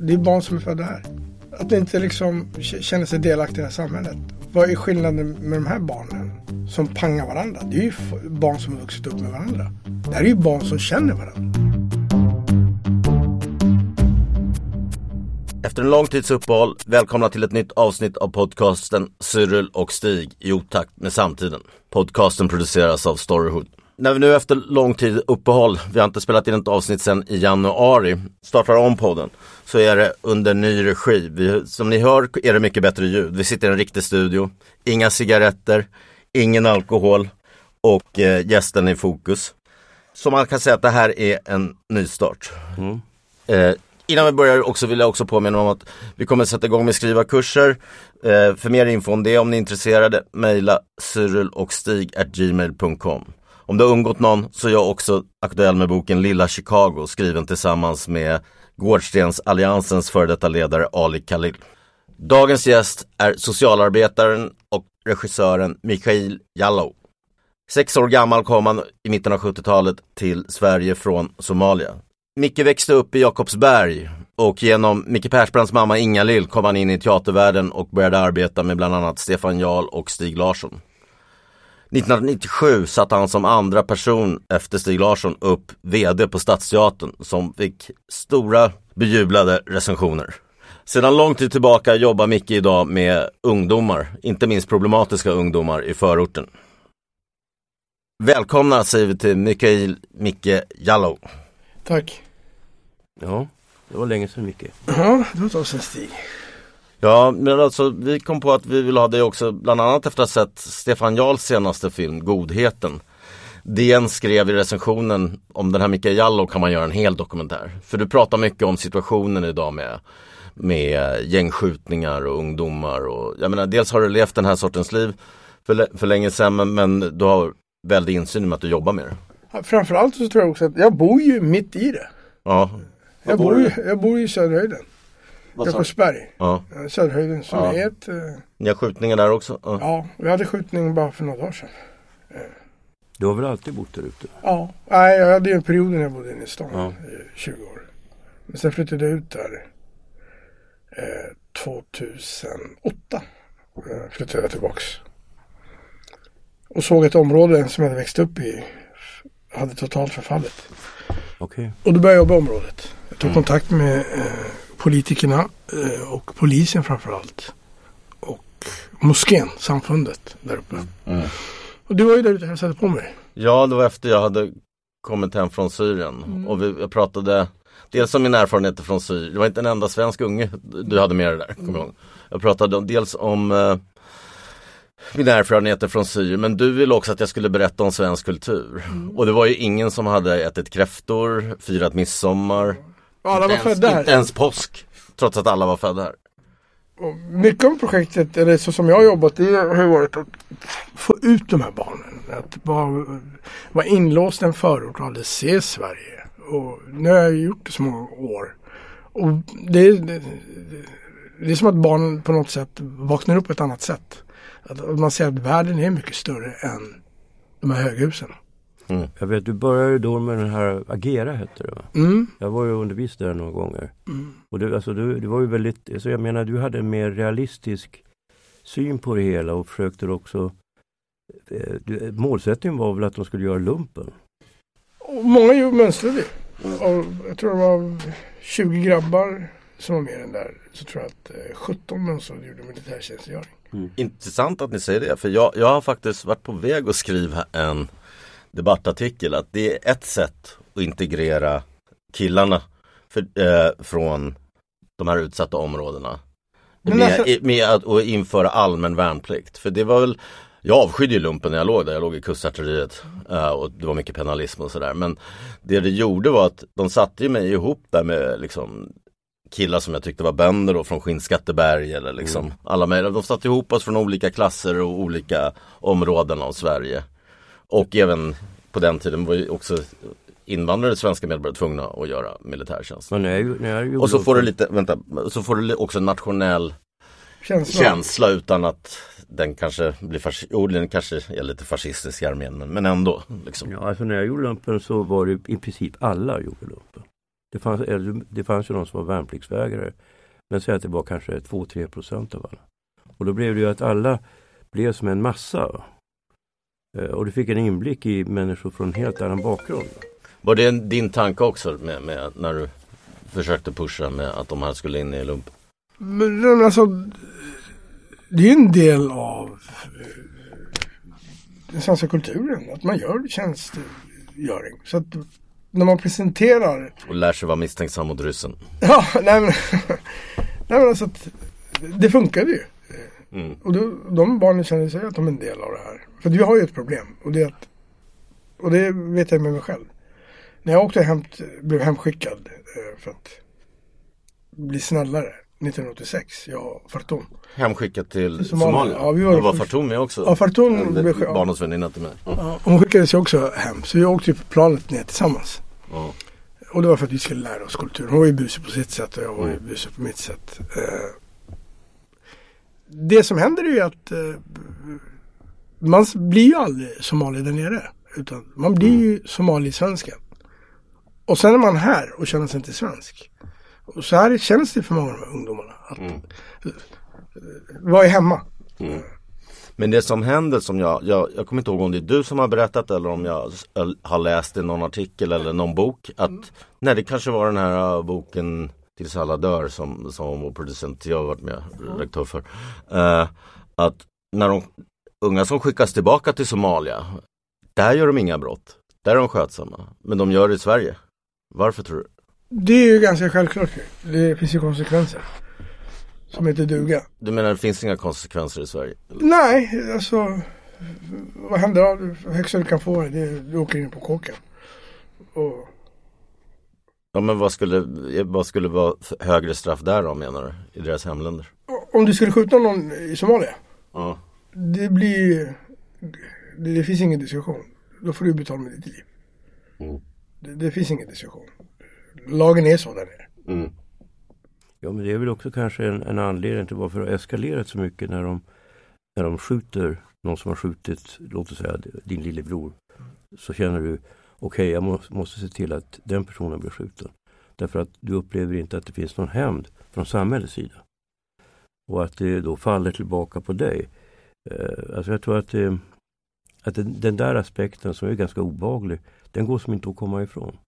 Det är barn som är födda här. Att inte liksom känna sig delaktiga i det här samhället. Vad är skillnaden med de här barnen som pangar varandra? Det är ju barn som har vuxit upp med varandra. Det här är ju barn som känner varandra. Efter en lång tids uppehåll, välkomna till ett nytt avsnitt av podcasten Cyril och Stig i otakt med samtiden. Podcasten produceras av Storyhood. När vi nu efter lång tid uppehåll, vi har inte spelat in ett avsnitt sedan i januari, startar om podden, så är det under ny regi. Vi, som ni hör är det mycket bättre ljud. Vi sitter i en riktig studio, inga cigaretter, ingen alkohol och eh, gästen i fokus. Så man kan säga att det här är en nystart. Eh, innan vi börjar också vill jag också påminna om att vi kommer sätta igång med skriva kurser. Eh, för mer info om det om ni är intresserade, mejla cyril och stig gmail.com. Om det har undgått någon så är jag också aktuell med boken Lilla Chicago skriven tillsammans med Gårdstensalliansens före detta ledare Ali Khalil. Dagens gäst är socialarbetaren och regissören Mikhail Jallow. Sex år gammal kom han i mitten av 70-talet till Sverige från Somalia. Micke växte upp i Jakobsberg och genom Micke Persbrandts mamma Inga-Lill kom han in i teatervärlden och började arbeta med bland annat Stefan Jarl och Stig Larsson. 1997 satte han som andra person efter Stig Larsson upp VD på Stadsteatern som fick stora bejublade recensioner. Sedan lång tid tillbaka jobbar Micke idag med ungdomar, inte minst problematiska ungdomar i förorten. Välkomna säger vi till Mikael Micke Jallow. Tack. Ja, det var länge sedan Micke. Ja, det var ett tag sedan Stig. Ja, men alltså vi kom på att vi vill ha det också bland annat efter att ha sett Stefan Jarls senaste film Godheten. DN skrev i recensionen om den här Mikael Jallow kan man göra en hel dokumentär. För du pratar mycket om situationen idag med, med gängskjutningar och ungdomar och jag menar dels har du levt den här sortens liv för, för länge sedan men, men du har väldig insyn med att du jobbar med det. Framförallt så tror jag också att jag bor ju mitt i det. Ja, Jag bor, ju, jag bor ju i Söderhöjden. Jakobsberg. ja. eh, Söderhöjden som Ja. är ett... eh, Ni har skjutningar där också? Ja. Ja, vi hade skjutning bara för några dagar sedan. Du har väl alltid bott där ute? Ja, nej jag hade ju en period när jag bodde inne i stan Ja. i 20 år. Men sen flyttade jag ut där eh, 2008. Eh, flyttade jag tillbaks. Och såg ett område som jag hade växt upp i hade totalt förfallit. Okej. Och då började jag jobba i området. Jag tog kontakt med eh, politikerna eh, och polisen framförallt. Och moskén, samfundet där uppe. Och du var ju där ute och hälsade på mig. Ja, det var efter jag hade kommit hem från Syrien och vi, jag pratade dels om mina erfarenheter från Syrien. Det var inte en enda svensk unge du hade med dig där, kommer ihåg. Jag pratade om, dels om eh, mina erfarenheter från Syrien men du ville också att jag skulle berätta om svensk kultur. Och det var ju ingen som hade ätit kräftor, firat midsommar. Alla var inte, ens, födda inte här. ens påsk. Trots att alla var födda här. Och mycket av projektet, eller så som jag har jobbat, det har varit att få ut de här barnen. Att vara, vara inlåst i en förort och aldrig se Sverige. Och nu har jag gjort det så många år. Och det, det, det är som att barnen på något sätt vaknar upp på ett annat sätt. Att att man ser att världen är mycket större än de här höghusen. Jag vet, du började ju då med den här Agera hette det va? Mm. Jag var ju undervisare där några gånger. Och det, alltså, du, det var ju väldigt, alltså, jag menar du hade en mer realistisk syn på det hela och försökte också eh, du, Målsättningen var väl att de skulle göra lumpen? Och många ju mönstrade. Och jag tror det var 20 grabbar som var med den där. Så tror jag att eh, 17 mönstrade gjorde militärtjänstgöring. Intressant att ni säger det, för jag, jag har faktiskt varit på väg att skriva en debattartikel att det är ett sätt att integrera killarna för, eh, från de här utsatta områdena. Med, med att och införa allmän värnplikt. För det var väl jag avskydde ju lumpen när jag låg där, jag låg i kustartilleriet eh, och det var mycket penalism och sådär. Men det det gjorde var att de satte ju mig ihop där med liksom killar som jag tyckte var bönder då från Skinnskatteberg eller liksom Mm. alla möjliga. De satte ihop oss från olika klasser och olika områden av Sverige. Och även på den tiden var ju också invandrare svenska medborgare tvungna att göra militärtjänst. Men när jag, när jag gjorde Och så får du lite, vänta, så får du också en nationell Känslan. känsla utan att den kanske blir fasc- jo, den kanske är lite fascistisk i armén men, men ändå. Liksom. Ja, alltså när jag gjorde lumpen så var det i princip alla gjorde lumpen. Det fanns, det fanns ju de som var värnpliktsvägrare. Men säg att det var kanske 2-3 procent av alla. Och då blev det ju att alla blev som en massa. Eh, Och du fick en inblick i människor från en helt annan bakgrund. Var det din tanke också med, med när du försökte pusha med att de här skulle in i lump? Men men alltså, det är en del av eh, den svenska kulturen. Att man gör tjänstgöring. Så att när man presenterar Och lär sig vara misstänksam mot ryssen. Ja, nej men, nej men alltså att det funkade ju. Mm. Och då, de barnen känner sig att de är en del av det här. För vi har ju ett problem och det att, och det vet jag med mig själv. När jag åkte hem, blev hemskickad eh, för att bli snällare 1986, jag och Fartoum. Hemskickat till Somalia. Somalia. Ja, vi var Då var Fartoum med också. Ja, Fartoum blev-. Barndomsväninna till mig. Ja. Ja, hon skickades ju också hem så vi åkte på planet ner tillsammans. Ja. Och det var för att vi skulle lära oss kulturen. Hon var ju busig på sitt sätt och jag var ju busig på mitt sätt. Eh, det som händer är ju att eh, man blir ju aldrig somalier där nere. Utan man blir ju somaliesvensken. Och sen är man här och känner sig inte svensk. Och så här känns det för många av de här ungdomarna. Att, eh, Vad är hemma? Men det som händer som jag, jag, jag kommer inte ihåg om det är du som har berättat eller om jag har läst i någon artikel eller någon bok. Att, nej det kanske var den här uh, boken Tills alla dör som, som vår producent jag har varit med redaktör för. Eh, att när de unga som skickas tillbaka till Somalia, där gör de inga brott. Där är de skötsamma. Men de gör det i Sverige. Varför tror du? Det är ju ganska självklart. Det finns ju konsekvenser. Som heter duga. Du menar det finns inga konsekvenser i Sverige? Nej, alltså. Vad händer högsta du kan få det du åker in på kåken. Och, Ja men vad skulle, vad skulle vara högre straff där då menar du? I deras hemländer? om du skulle skjuta någon i Somalia. Ja. Det blir det, det finns ingen diskussion. Då får du betala med ditt liv. Mm. Det, det finns ingen diskussion. Lagen är så där nere. Mm. Ja men det är väl också kanske en, en anledning till varför det har eskalerat så mycket när de, när de skjuter någon som har skjutit, låt oss säga din lillebror. Så känner du, okej jag må, måste se till att den personen blir skjuten. Därför att du upplever inte att det finns någon hämnd från samhällets sida. Och att det då faller tillbaka på dig. Eh, alltså jag tror att, det, att den, den där aspekten som är ganska obehaglig, den går som inte att komma ifrån.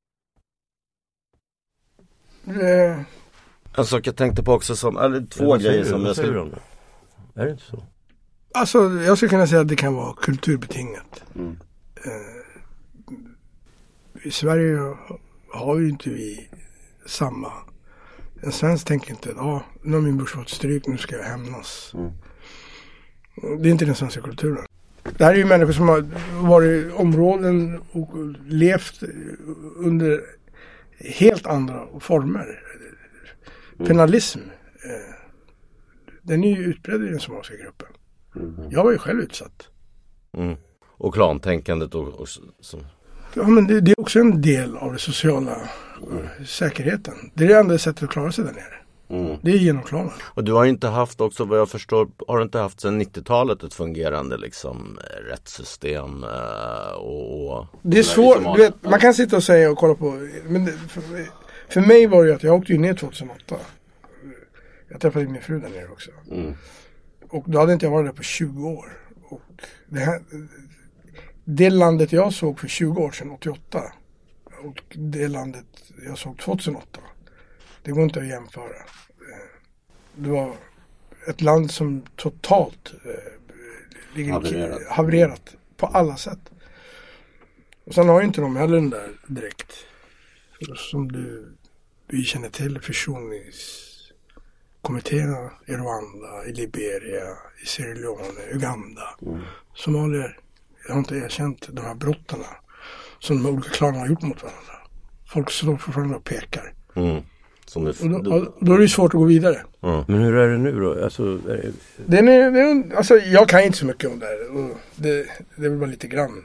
En sak jag tänkte på också som, eller två säger grejer som jag skulle... Är det inte så? alltså jag skulle kunna säga att det kan vara kulturbetingat. Mm. Eh, I Sverige har ju inte vi samma. En svensk tänker inte, ja nu har min brorsa fått stryk, nu ska jag hämnas. Mm. Det är inte den svenska kulturen. Det här är ju människor som har varit i områden och levt under helt andra former. Penalism. eh, Den är ju utbredd i den somaliska gruppen. Jag var ju själv utsatt. Mm. Och klantänkandet och, och som... Ja men det, det är också en del av den sociala eh, säkerheten. Det är det enda sättet att klara sig där nere. Det är genom klanen. Och du har inte haft också vad jag förstår, har du inte haft sedan 90-talet ett fungerande liksom rättssystem eh, och... och Det är svårt, du vet, man kan sitta och säga och kolla på, men det, för, för mig var det ju att jag åkte ju ner 2008. Jag träffade min fru där nere också. Mm. Och då hade inte jag varit där på 20 år. Och det, här, det landet jag såg för 20 år sedan, 88, och det landet jag såg 2008, det går inte att jämföra. Eh, Det var ett land som totalt eh, ligger Havererat. havererat på alla sätt. Och sen har ju inte de heller den där direkt, som du vi känner till, kommittéerna i Rwanda, i Liberia, i Sierra Leone, Uganda. Somalier har inte erkänt de här brotten som de olika klanerna har gjort mot varandra. Folk står fortfarande och pekar. Mm. Som det, Och då, och då är det ju svårt att gå vidare. Men hur är det nu då? Alltså, är det, Den är, den, alltså jag kan inte så mycket om det här. Och det, det är väl bara lite grann.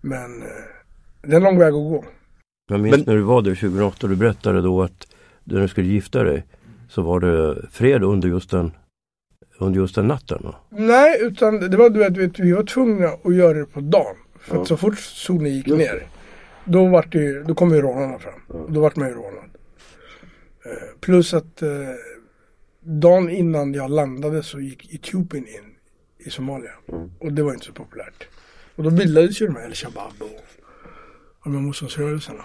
Men eh, det är en lång väg att gå. jag minns Men- när du var där 2008 du berättade då att när du skulle gifta dig så var det fred under just den, under just den natten. Va? Nej, utan det var du vet, vet, vi var tvungna att göra det på dagen. För att så fort solen gick ner, då, vart det, ju- då kom ju rånarna fram. Och Då vart man ju rånad. Eh, plus att eh, dagen innan jag landade så gick Etiopien in i Somalia. Och det var inte så populärt. Och då bildades ju de här El Shabab och, och de motståndsrörelserna.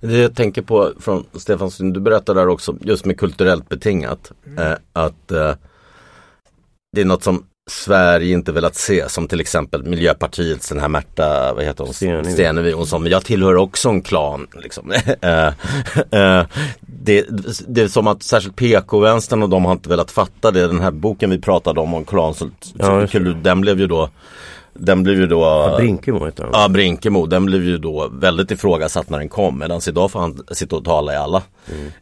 Det jag tänker på från Stefan, du berättade där också just med kulturellt betingat. Eh, att eh, det är något som Sverige inte velat se som till exempel Miljöpartiets den här Märta, vad heter hon? Stenevi. Stenevi. Hon sa, men jag tillhör också en klan. Liksom. Eh, eh, det, det är som att särskilt PK-vänstern och de har inte velat fatta det. Den här boken vi pratade om, om klan, så, Ja, den blev ju då den blev ju då Brinkemo heter han. Ja, Brinkemo, den blev ju då väldigt ifrågasatt när den kom. Medan idag får han sitta och tala i alla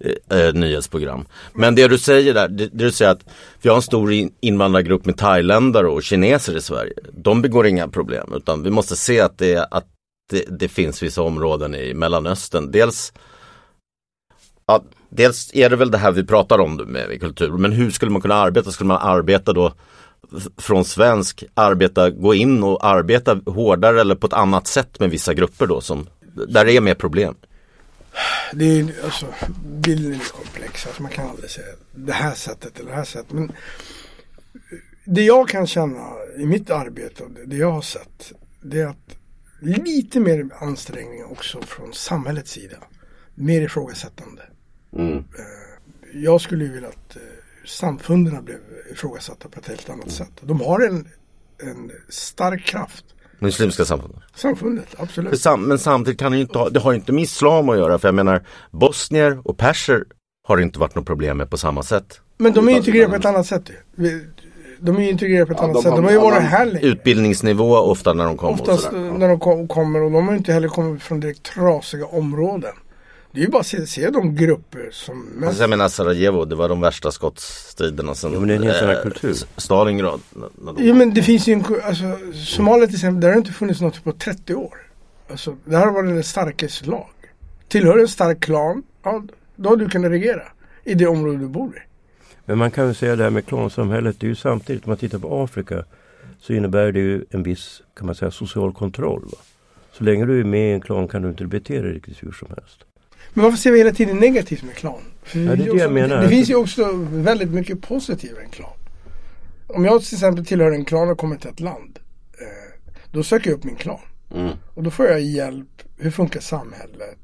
eh, eh, nyhetsprogram. Men det du säger där, det, det du säger att vi har en stor in- invandrargrupp med thailändare och kineser i Sverige. De begår inga problem, utan vi måste se att det, att det, det finns vissa områden i Mellanöstern. Dels Ja, dels är det väl det här vi pratar om med, med kultur, men hur skulle man kunna arbeta? Skulle man arbeta då från svensk, arbeta, gå in och arbeta hårdare eller på ett annat sätt med vissa grupper då som, där det är mer problem? Det är alltså, bilden är komplex. Alltså, man kan aldrig säga det här sättet eller det här sättet. Men det jag kan känna i mitt arbete och det- jag har sett. Det är att lite mer ansträngning också från samhällets sida. Mer ifrågasättande. Eh, Jag skulle vilja att eh, samfunden blev ifrågasatta på ett helt annat sätt. De har en, en stark kraft. Muslimska samfundet. Samfundet, absolut. sam, men samtidigt kan det ju inte ha, det har ju inte med islam att göra för jag menar bosnier och perser har det inte varit något problem med på samma sätt. Men de är ju integrerade på ett annat sätt. De är ju integrerade på ett annat de sätt. De har ju varit här länge. Utbildningsnivå ofta när de kommer och Oftast sådär. när de kom, kommer och de har ju inte heller kommit från direkt trasiga områden. Det är ju bara att se, se de grupper som mest... Alltså jag menar Sarajevo, det var de värsta skottstriderna sen Ja, men det är en helt annan eh, kultur. Stalingrad. Jo men det finns ju en, alltså Somalia till exempel, där har det inte funnits något på 30 år. Alltså, det här har varit en starkes lag. Tillhör en stark klan, ja, då har du kunnat regera i det område du bor i. Men man kan ju säga det här med klansamhället, det är ju samtidigt om man tittar på Afrika så innebär det ju en viss, kan man säga, social kontroll. Va? Så länge du är med i en klan kan du inte bete dig riktigt hur som helst. Men varför ser vi hela tiden negativt med klan? Ja, det det också. Det, finns ju också väldigt mycket positivt i en klan. Om jag till exempel tillhör en klan och kommer till ett land. Eh, då söker jag upp min klan. Mm. Och då får jag hjälp. Hur funkar samhället?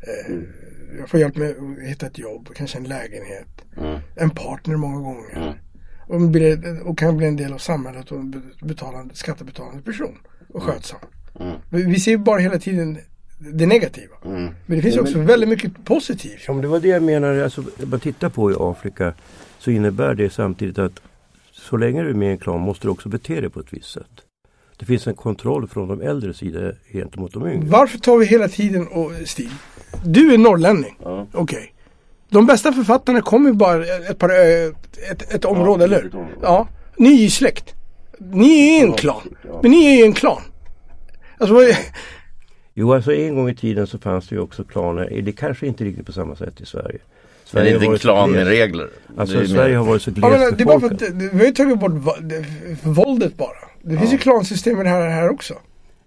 Eh, Jag får hjälp med att hitta ett jobb, kanske en lägenhet. Mm. En partner många gånger. Och, blir, och kan bli en del av samhället och en betalande, skattebetalande person. Och skötsam. Men Vi ser ju bara hela tiden det negativa. Men det finns ju också väldigt mycket positivt. Ja, men det var det jag menade, alltså, om man tittar på i Afrika så innebär det samtidigt att så länge du är med i en klan måste du också bete dig på ett visst sätt. Det finns en kontroll från de äldre sida gentemot de yngre. Varför tar vi hela tiden och Stig, du är norrlänning. Okej. De bästa författarna kommer bara ett, par, ett, ett område, eller hur? Ja. Ni är ju släkt. Ni är en klan. Men ni är ju en klan. Alltså, Jo, alltså en gång i tiden så fanns det ju också klaner. Det kanske inte riktigt på samma sätt i Sverige. Men det är inte klan med glest- regler. Alltså Sverige har varit så ja, men glest det är bara för att vi har ju tagit bort våldet bara. Det finns ju klansystem i det här, här också.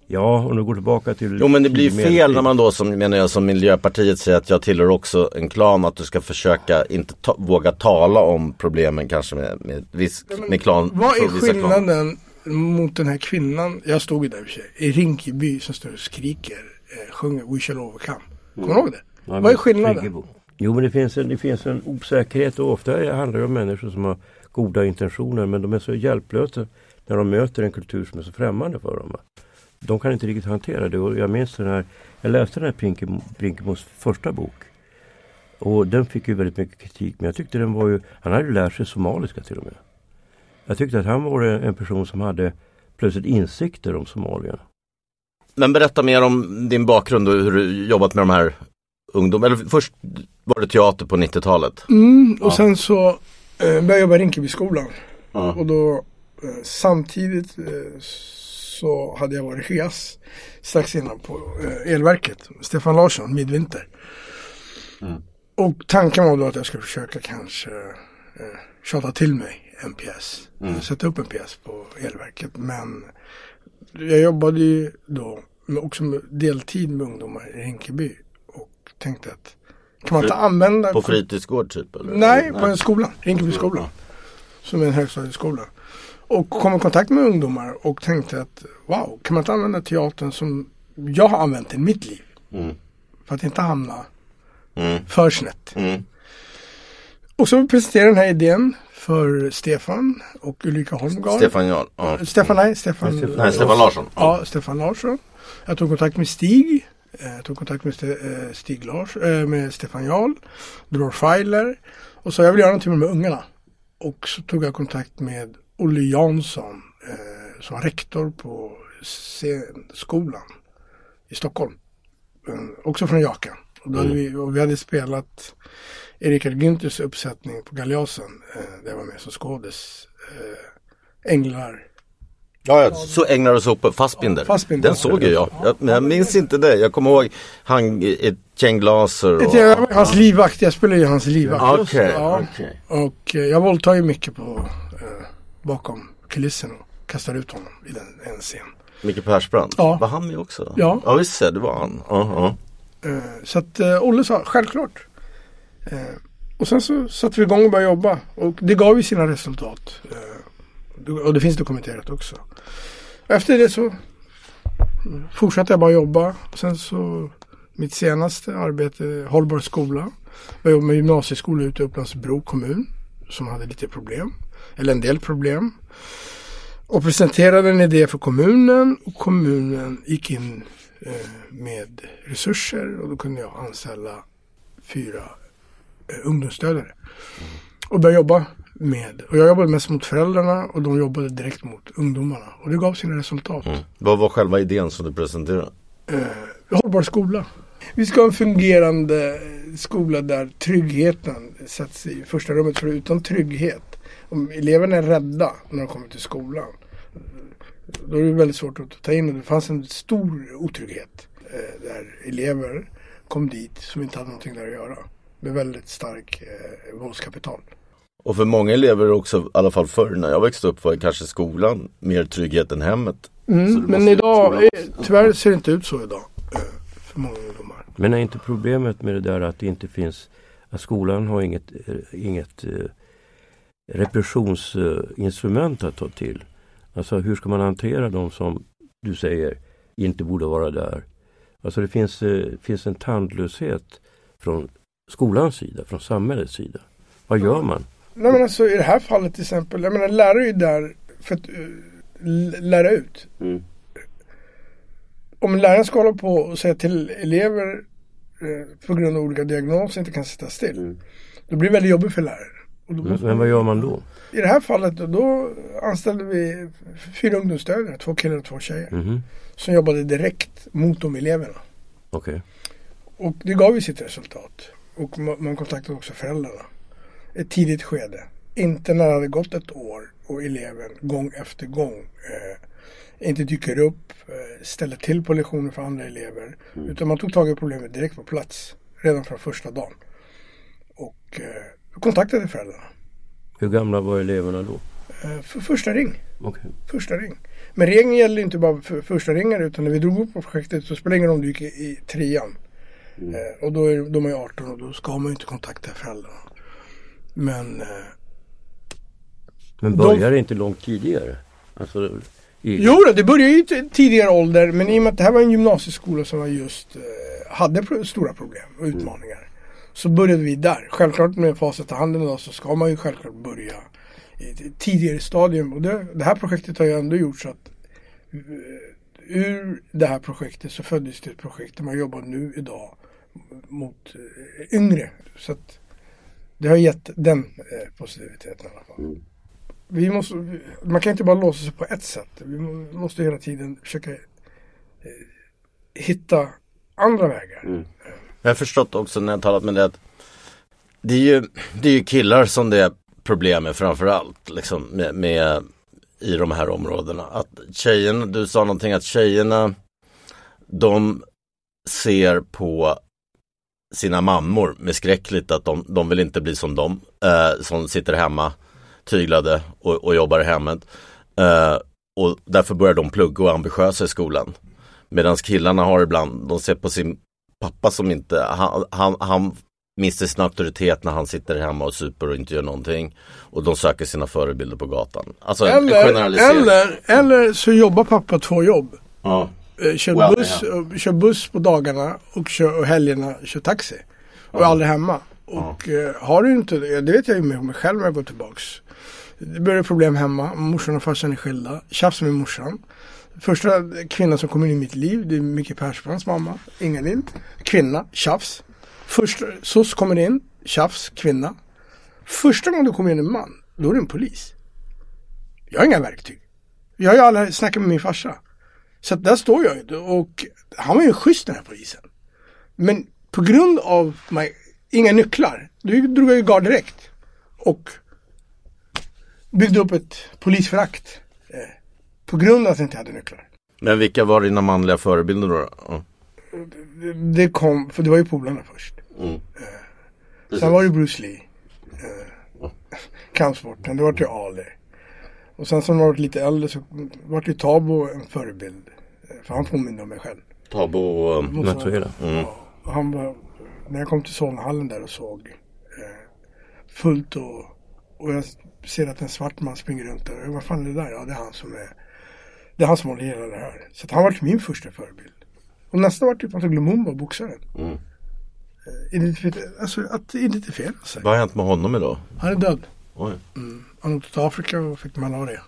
Ja, om du går tillbaka till Jo men det blir ju fel när man då som menar jag som Miljöpartiet säger att jag tillhör också en klan att du ska försöka inte ta, våga tala om problemen kanske med, med, viss, med klan. Vad är skillnaden mot den här kvinnan, jag stod ju där i och för sig, i Rinkeby som står och skriker, eh, sjunger We shall overcome. Kommer du ihåg det? Ja, Vad är skillnaden? Friggebo. Jo men det finns, en, det finns en osäkerhet och ofta handlar det om människor som har goda intentioner men de är så hjälplösa när de möter en kultur som är så främmande för dem. De kan inte riktigt hantera det och jag minns den här, jag läste den här Brinkemo- Brinkemos första bok. Och den fick ju väldigt mycket kritik. Men jag tyckte den var ju, han hade ju lärt sig somaliska till och med. Jag tyckte att han var en person som hade plötsligt insikter om Somalia. Men berätta mer om din bakgrund och hur du jobbat med de här ungdomarna. Eller först var det teater på 90-talet. Mm, och sen så eh, började jag jobba i Rinkebyskolan. Ja. Och då eh, samtidigt eh, så hade jag varit chef strax innan på elverket. Stefan Larsson, Midvinter. Och tanken var då att jag skulle försöka kanske eh, tjata till mig en pjäs. Sätta upp en pjäs på elverket. Men jag jobbade ju då också med deltid med ungdomar i Rinkeby. Och tänkte att kan man inte använda På fritidsgård typ? Eller? Nej, på en skola. Rinkebyskolan. Som är en högstadieskola. Och kom i kontakt med ungdomar och tänkte att wow, kan man inte använda teatern som jag har använt i mitt liv? Mm. För att inte hamna Mm. för snett. Mm. Och så presenterade jag den här idén för Stefan och Ulrika Holmgard. Stefan Jarl. Ja. Stefan, nej, Stefan, Nej, Stefan Larsson. Ja, Stefan Larsson. Jag tog kontakt med Stig. Eh, Jag tog kontakt med eh, Stig Lars, eh, med Stefan Jarl. Dror Feiler. Och så jag vill göra någonting med de här ungarna. Och så tog jag kontakt med Olle Jansson eh, som var rektor på scenskolan i Stockholm. Eh, också från Jaka. Då hade vi, och vi hade spelat Erika Günthers uppsättning på Galeasen eh, där jag var med som skådis. Eh, Änglar. Ja, ja. Så ägnar du sig åt Fassbinder. Fassbinder. Den såg ju jag. jag. Men jag minns inte det. Jag kommer ihåg han i ett gäng glaser. Och... Var hans livvakt, jag spelar ju hans livvakt. Okej, Ja. okej. Och eh, jag våldtar ju mycket på eh, bakom kulissen och kastar ut honom i den, en scen. Micke Persbrandt. Ja. Var han med också? Ja. Ja visst det, var han. Ja, ja. Eh, så att eh, Olle sa självklart. Eh, och sen så satte vi igång och började jobba. Och det gav ju sina resultat. Och det finns dokumenterat också. Efter det så fortsatte jag bara jobba. Och sen så mitt senaste arbete, Hållbar skola. Jag jobbade med gymnasieskola ute i Upplandsbro kommun. Som hade lite problem. Eller en del problem. Och presenterade en idé för kommunen. Och kommunen gick in med resurser. Och då kunde jag anställa fyra eh, ungdomsstödjare. Och började jobba med. Och jag jobbade mest mot föräldrarna. Och de jobbade direkt mot ungdomarna. Och det gav sina resultat. Vad var själva idén som du presenterade? Hållbar skola. Vi ska ha en fungerande skola där tryggheten sätts i första rummet. För utan trygghet, om eleverna är rädda när de kommer till skolan, då är det väldigt svårt att ta in. Och det fanns en stor otrygghet eh, där elever kom dit som inte hade någonting där att göra. Med väldigt stark eh, våldskapital. Och för många elever också, i alla fall förr när jag växte upp var det kanske skolan mer trygghet än hemmet. Det Mm, men idag, tyvärr ser det inte ut så idag. eh, För många ungdomar. Men är inte problemet med det där att det inte finns, att skolan har inget, eh, inget repressionsinstrument att ta till? Alltså hur ska man hantera de som du säger inte borde vara där? Alltså det finns, eh, finns en tandlöshet från skolans sida, från samhällets sida. Vad gör man? Nej men alltså i det här fallet till exempel, jag menar lärare är ju där för att uh, lära ut. Om läraren ska hålla på och säga till elever eh, på grund av olika diagnoser inte kan sitta still. Då blir det väldigt jobbigt för läraren. Men, men vad gör man då? I det här fallet då, anställde vi fyra ungdomsstödjare, två killar och två tjejer. Mhm, Som jobbade direkt mot de eleverna. Okej. Och det gav ju sitt resultat. Och ma- man kontaktade också föräldrarna. Ett tidigt skede. Inte när det hade gått ett år och eleven gång efter gång eh, inte dyker upp, eh, ställer till på lektioner för andra elever. Utan man tog tag i problemet direkt på plats. Redan från första dagen. Och eh, kontaktade föräldrarna. Hur gamla var eleverna då? Eh, för första ring. Okej. Första ring. Men regeln gäller inte bara för första ringare utan när vi drog upp på projektet så spelar det ingen roll om du gick i, i trean. Eh, och då är de är 18 och då ska man ju inte kontakta föräldrarna. Men eh, Men De- börjar det inte långt tidigare? Alltså, i, jo det började ju i tidigare ålder men i och med att det här var en gymnasieskola som var just eh, hade pro- stora problem och utmaningar. Så började vi där. Självklart med facit i handen idag så ska man ju självklart börja i tidigare stadium. Och det, det här projektet har ju ändå gjort så att eh, ur det här projektet så föddes det ett projekt där man jobbar nu idag mot eh, yngre. Så att det har gett den eh, positiviteten i alla fall. Vi måste, man kan inte bara låsa sig på ett sätt. Vi må- måste hela tiden försöka hitta andra vägar. Jag har förstått också när jag talat med dig att det är ju, det är ju killar som det är problem med framförallt liksom med, med i de här områdena. Att tjejerna, du sa någonting att tjejerna de ser på sina mammor med skräck lite att de, de vill inte bli som dem eh, som sitter hemma tyglade och, och jobbar i hemmet. Eh, och därför börjar de plugga och ambitiösa i skolan. Medan killarna har ibland, de ser på sin pappa som inte, han, han, han mister sin auktoritet när han sitter hemma och super och inte gör någonting. Och de söker sina förebilder på gatan. Alltså Eller, eller, eller så jobbar pappa två jobb. Ja. Eh, Kör, aldrig buss, och, kör buss på dagarna och, kör, och helgerna kör taxi. Och är aldrig hemma. Och eh, har du inte det, det vet jag ju med mig själv när jag går tillbaks. Det börjar problem hemma, morsan och farsan är skilda, tjafs med morsan. Första kvinnan som kommer in i mitt liv, det är Micke Persbrandts mamma, Ingalill. Kvinna, tjafs. Första, SOS kommer in, tjafs, kvinna. Första gången det kommer in en man, då är det en polis. Jag har inga verktyg. Jag har ju aldrig snackat med min farsa. Så att där står jag ju och han var ju schysst den här polisen. Men på grund av mig, inga nycklar, då drog jag ju gard direkt. Och byggde upp ett polisförakt. Eh, på grund av att jag inte hade nycklar. Men vilka var dina manliga förebilder då? Ja. Det, det kom, för det var ju polarna först. Eh, sen var det Bruce Lee. Eh, kampsporten, det var ju Ali. Och sen som jag varit lite äldre så var det ju Tabo en förebild. Eh, För han påminner om mig själv. Tabo och... um, Matueda. Och han var, när jag kom till Solnahallen där och såg eh, fullt och, och jag ser att en svart man springer runt där. Vad fan är det där? Ja, det är han som är det är han som håller hela det här. Så han var min första förebild. Och nästa var typ Anton Lumumba, boxaren. Mm. Eh, alltså att identifiera sig. Vad har hänt med honom idag? Han är död. Oj. Han åkte till Afrika och fick malaria.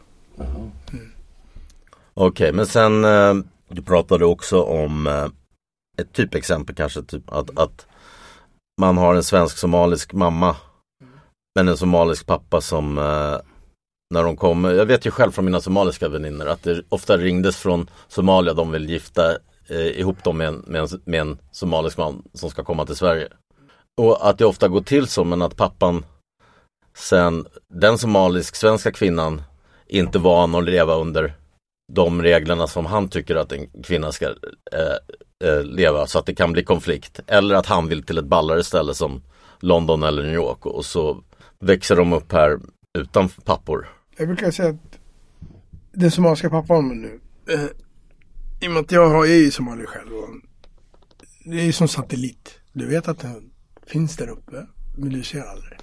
Okej, men sen eh, du pratade också om eh, ett typexempel kanske, typ att, att man har en svensk-somalisk mamma men en somalisk pappa som när de kom. jag vet ju själv från mina somaliska vänner att det ofta ringdes från Somalia, de vill gifta eh, ihop dem med en, med, en, med en somalisk man som ska komma till Sverige. Och att det ofta går till så, men att pappan sen, den somalisk-svenska kvinnan inte van att leva under de reglerna som han tycker att en kvinna ska eh, eh, leva så att det kan bli konflikt. Eller att han vill till ett ballare ställe som London eller New York och så växer de upp här utan pappor. Jag brukar säga att den somaliska pappan nu. Eh, I och med att jag har- är ju somalier själv. Det är ju som satellit. Du vet att den finns där uppe. Men du ser aldrig.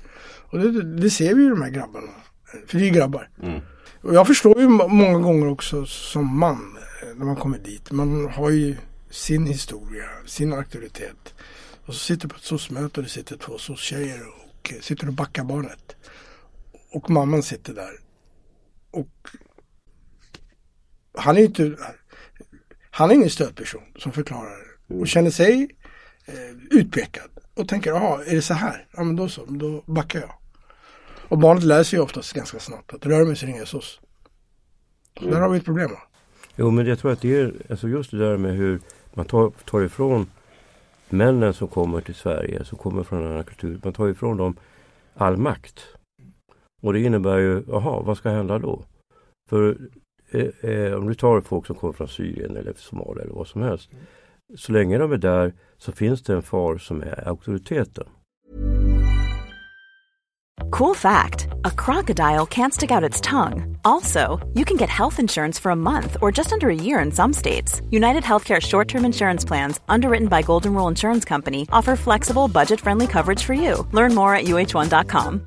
Och det, det ser vi ju de här grabbarna. För det är ju grabbar. Och jag förstår ju må- många gånger också som man. eh, När man kommer dit. Man har ju sin historia. Sin auktoritet. Och så sitter du på ett SOS-möte och det sitter två SOS-tjejer och eh, sitter och backar barnet. Och mamman sitter där. Och han är ju inte, han är ingen stödperson som förklarar och känner sig eh, utpekad. Och tänker, jaha, är det så här? Ja men då så, då backar jag. Och barnet lär sig ju oftast ganska snabbt att rör mig så ringer jag SOS. Så där har vi ett problem. va? Jo men jag tror att det är alltså just det där med hur man tar, tar ifrån männen som kommer till Sverige, som kommer från en annan kultur. Man tar ifrån dem all makt. Och det innebär ju, jaha, vad ska hända då? För eh, eh, om du tar folk som kommer från Syrien eller Somalia eller vad som helst. Så länge de är där så finns det en far som är auktoriteten. Cool fact a crocodile can't stick out its tongue. Also, you can get health insurance for a month or just under a year in some states. United Healthcare short term insurance plans, underwritten by Golden Rule Insurance Company, offer flexible, budget friendly coverage for you. Learn more at uh1.com.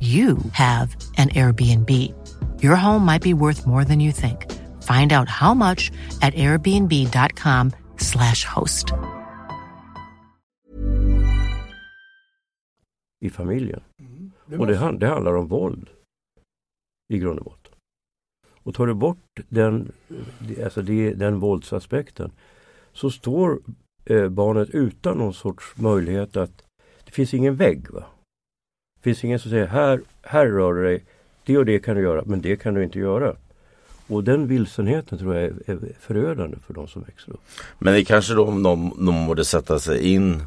you have an Airbnb. Your home might be worth more than you think. Find out how much at airbnb.com slash host. i familjen. och det, han- det handlar om våld i grund och botten. Och tar du bort den, det- alltså det, den våldsaspekten så står eh, barnet utan någon sorts möjlighet att det finns ingen vägg. Va? Finns ingen som säger här, här rör du dig, det och det kan du göra men det kan du inte göra. Och den vilsenheten tror jag är, är förödande för de som växer upp. Men det är kanske då de, de borde sätta sig in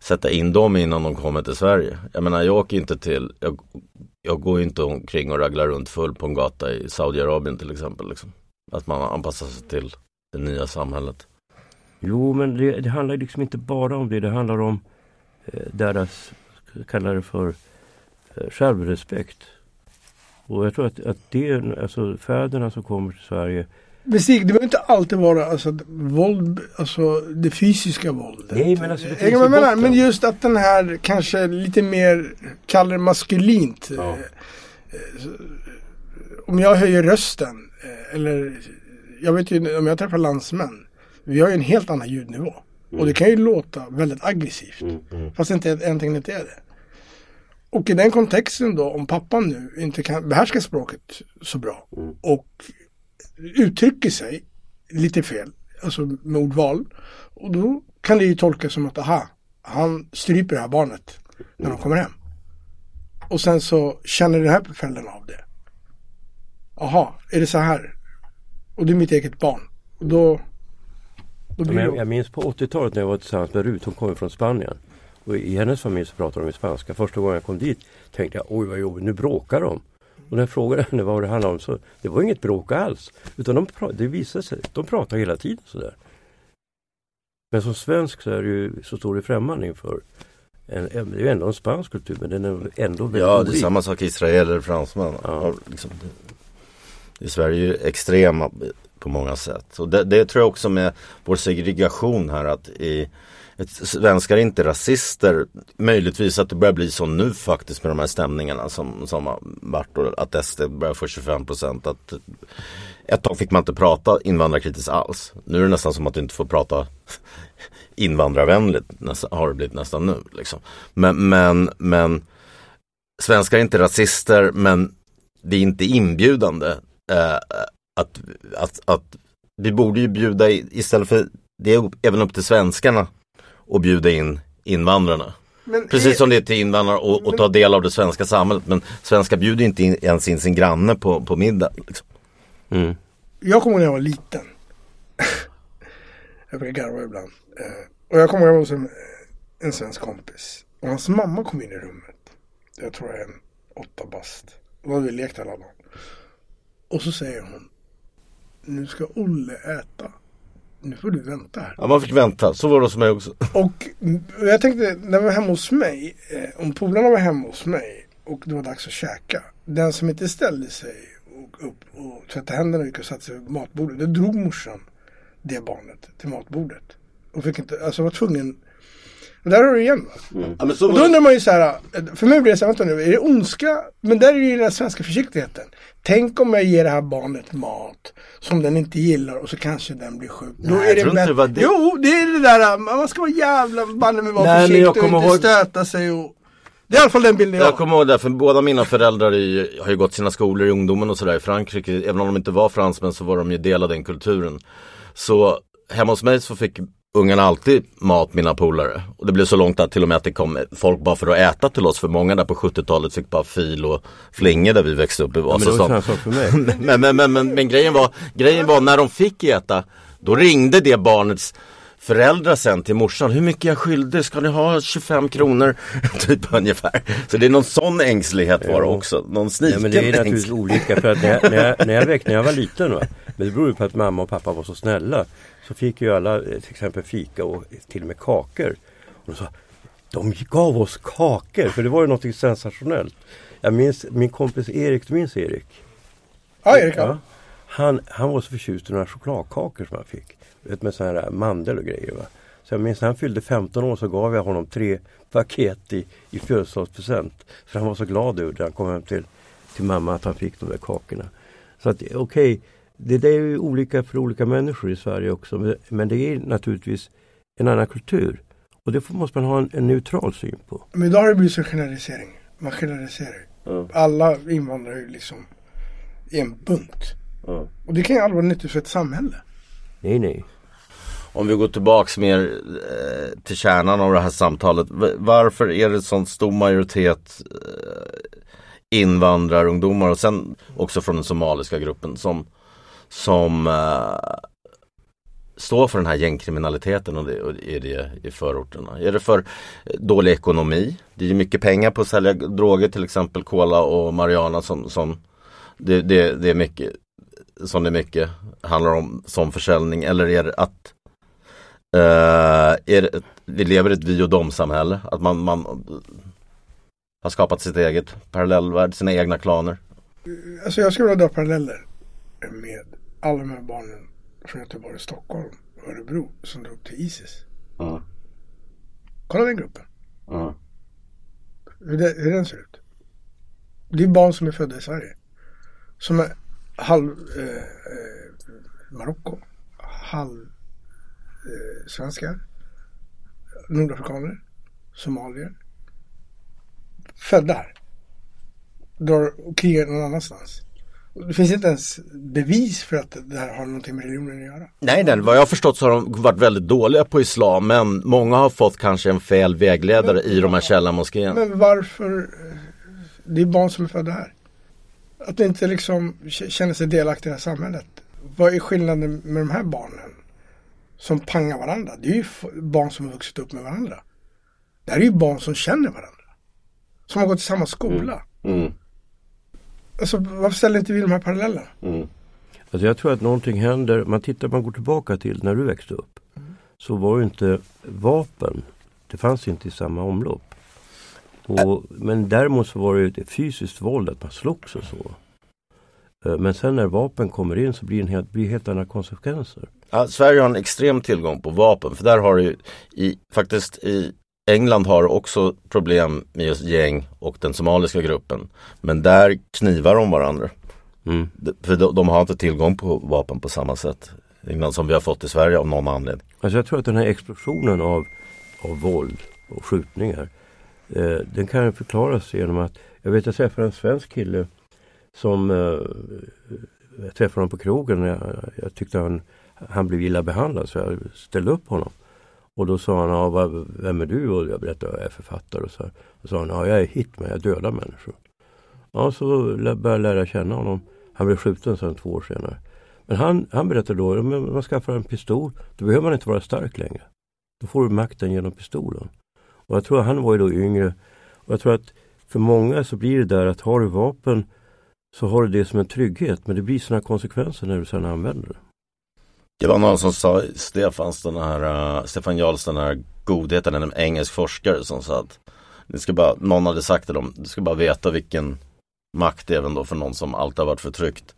Sätta in dem innan de kommer till Sverige. Jag menar jag åker inte till Jag, jag går inte omkring och raglar runt full på en gata i Saudiarabien till exempel. Liksom. Att man anpassar sig till det nya samhället. Jo, men det, det handlar liksom inte bara om det. Det handlar om eh, deras, kallar det för självrespekt. Och jag tror att, att det, är- alltså fäderna som kommer till Sverige. Men Stig, det behöver inte alltid vara alltså, våld, alltså det fysiska våldet. Nej, men alltså det Jag finns i menar, men just att den här kanske lite mer, kallar det maskulint. Ja. eh, eh, Om jag höjer rösten, eh, eller jag vet ju om jag träffar landsmän. Vi har ju en helt annan ljudnivå. Och det kan ju låta väldigt aggressivt. Fast det inte, egentligen inte är det. Och i den kontexten då, om pappan nu inte kan behärska språket så bra och uttrycker sig lite fel, alltså med ordval. Och då kan det ju tolkas som att aha, han stryper det här barnet när de kommer hem. Och sen så känner den här föräldern av det. Aha, är det så här? Och det är mitt eget barn. Och då, då blir jag, jag minns på 80-talet när jag var tillsammans med Rut, hon kommer från Spanien. Och i hennes familj så pratade de i spanska. Första gången jag kom dit tänkte jag oj vad jobbigt, nu bråkar de. Och när jag frågade henne vad det handlade om så det var inget bråk alls. Utan de pra- det visade sig, de pratar hela tiden sådär. Men som svensk så är det ju så står det främmande inför en, en, det är ju ändå en spansk kultur men den är ändå väldigt Ja, det är samma sak israeler och fransmän. Ja. Liksom, det, I Sverige är ju extrema på många sätt. Och det, det tror jag också med vår segregation här att i svenskar är inte rasister. Möjligtvis att det börjar bli så nu faktiskt med de här stämningarna som, som har varit och att SD börjar få 25 procent. Att ett tag fick man inte prata invandrarkritiskt alls. Nu är det nästan som att du inte får prata invandrarvänligt. Nästan, har det blivit nästan nu. Liksom. Men, men, men svenskar är inte rasister men det är inte inbjudande. Eh, att, att, att vi borde ju bjuda i, istället för det är även upp till svenskarna att bjuda in invandrarna. Men Precis som det är till invandrare och, och ta del av det svenska samhället. Men svenskar bjuder inte in, ens in sin granne på, på middag. Liksom. Mm. Jag kommer ihåg när jag var liten. jag brukar garva ibland. Eh, och jag kommer ihåg hos en, en svensk kompis. Och hans mamma kom in i rummet. Jag tror jag är en åtta bast. Då hade vi lekt alla dagar. Och så säger hon. Nu ska Olle äta. Nu får du vänta här. Ja, man fick vänta, så var det hos mig också. Och mm, jag tänkte när vi var hemma hos mig. Eh, om polarna var hemma hos mig. Och det var dags att käka. Den som inte ställde sig och upp och tvättade händerna och gick och satte sig vid matbordet. Då drog morsan det barnet till matbordet. Och fick inte, alltså var tvungen. Och där har du igen va? Ja, men så Och då undrar man ju så här. För mig blir det så här, vänta nu, är det ondska? Men där är ju den svenska försiktigheten. Tänk om jag ger det här barnet mat som den inte gillar och så kanske den blir sjuk. Då Nej, är jag tror inte det var det. Jo, det är det där, man ska vara jävla banne med vara Nej, försiktig jag och inte ihåg- stöta sig och... Det är i alla fall den bilden jag Jag har. kommer ihåg det, för båda mina föräldrar ju- har ju gått sina skolor i ungdomen och sådär i Frankrike. Även om de inte var fransmän så var de ju del av den kulturen. Så hemma hos mig så fick ungarna alltid mat, mina polare. Och det blev så långt att till och med att det kom folk bara för att äta till oss. För många där på 70-talet fick bara fil och flingor där vi växte upp i Ja, men för mig. men, men, men, men, men grejen, var, grejen var när de fick äta, då ringde det barnets föräldrar sen till morsan. Hur mycket jag skyldig? Ska ni ha 25 kronor? typ ungefär. Så det är någon sån ängslighet var det också. Någon sniken men det är naturligtvis olika för att när jag, när jag, när jag växte, när jag var liten va? Men det beror ju på att mamma och pappa var så snälla. Så fick ju alla eh, till exempel fika och till och med kakor. Och de sa, de gav oss kakor för det var ju något sensationellt. Jag minns min kompis Erik, du minns Erik? Ja, Erik. Ja. Han, han var så förtjust i några chokladkakor som han fick. Vet, med sådana här mandel och grejer. Va? Så jag minns när han fyllde 15 år så gav jag honom tre paket i, i födelsedagspresent. För han var så glad över det. Han kom hem till, till mamma att han fick de där kakorna. Så att okej, okay, det där är ju olika för olika människor i Sverige också. Men det är naturligtvis en annan kultur. Och det måste man ha en, en neutral syn på. Men idag har det blivit en generalisering. Man generaliserar. Mm. Alla invandrare är liksom en bunt. Mm. Och det kan ju aldrig vara nyttigt för ett samhälle. Nej, nej. Om vi går tillbaks mer eh, till kärnan av det här samtalet. Varför är det sån stor majoritet eh, invandrarungdomar och sen också från den somaliska gruppen som, som eh, står för den här gängkriminaliteten och det, och är det i förorterna? Är det för dålig ekonomi? Det är mycket pengar på att sälja droger till exempel Cola och Mariana som, som det, det, det är mycket som det mycket handlar om som försäljning eller är det att uh, är det, vi lever i ett vi och dom samhälle att man, man har skapat sitt eget parallellvärld, sina egna klaner? Alltså jag skulle vilja dra paralleller med alla de här barnen från Göteborg, Stockholm och Örebro som drog till Isis. Mm. Kolla den gruppen. Mm. Hur, det, hur den ser ut. Det är barn som är födda i Sverige. Som är halv eh, eh, Marocko, halv eh, svenskar, nordafrikaner, somalier. Födda här. Drar och krigar någon annanstans. Det finns inte ens bevis för att det här har någonting med religionen att göra. Nej, nej, vad jag har förstått så har de varit väldigt dåliga på islam men många har fått kanske en fel vägledare men, i de här källarmoskéerna. Men varför? Det är barn som är födda här. Att inte liksom känna sig delaktiga i det här samhället. Vad är skillnaden med de här barnen? Som pangar varandra. Det är ju barn som har vuxit upp med varandra. Det här är ju barn som känner varandra. Som har gått i samma skola. Mm. Mm. Alltså varför ställer inte vi de här parallellerna? Mm. Alltså jag tror att någonting händer, man tittar, man går tillbaka till när du växte upp. Mm. Så var ju inte vapen, det fanns inte i samma omlopp. Och, men däremot så var det ett fysiskt våld, att man slogs och så. Eh, men sen när vapen kommer in så blir det helt, blir helt andra konsekvenser. Ja, Sverige har en extrem tillgång på vapen för där har ju i, faktiskt i England har också problem med just gäng och den somaliska gruppen. Men där knivar de varandra. Mm. För de, de, har inte tillgång på vapen på samma sätt. England som vi har fått i Sverige av någon anledning. Alltså jag tror att den här explosionen av, av våld och skjutningar eh, den kan förklaras genom att jag vet jag träffade en svensk kille som eh, jag träffade honom på krogen. Jag, jag tyckte han, han blev illa behandlad så jag ställde upp honom. Och då sa han, ja, vad, vem är du? Och jag berättade att jag är författare. Och så här. Och sa han, ja, jag är hitman, jag dödar människor. Ja, så började jag lära känna honom. Han blev skjuten sen två år senare. Men han, han berättade då, om man skaffar en pistol, då behöver man inte vara stark längre. Då får du makten genom pistolen. Och jag tror att han var ju då yngre. Och jag tror att för många så blir det där att har du vapen så har du det som en trygghet. Men det blir sådana konsekvenser när du sedan använder det. Det var någon som sa, Stefans, den här, uh, Stefan Jarls, den här godheten, en engelsk forskare som sa att det ska bara, någon hade sagt till dem, du ska bara veta vilken makt även då för någon som alltid har varit förtryckt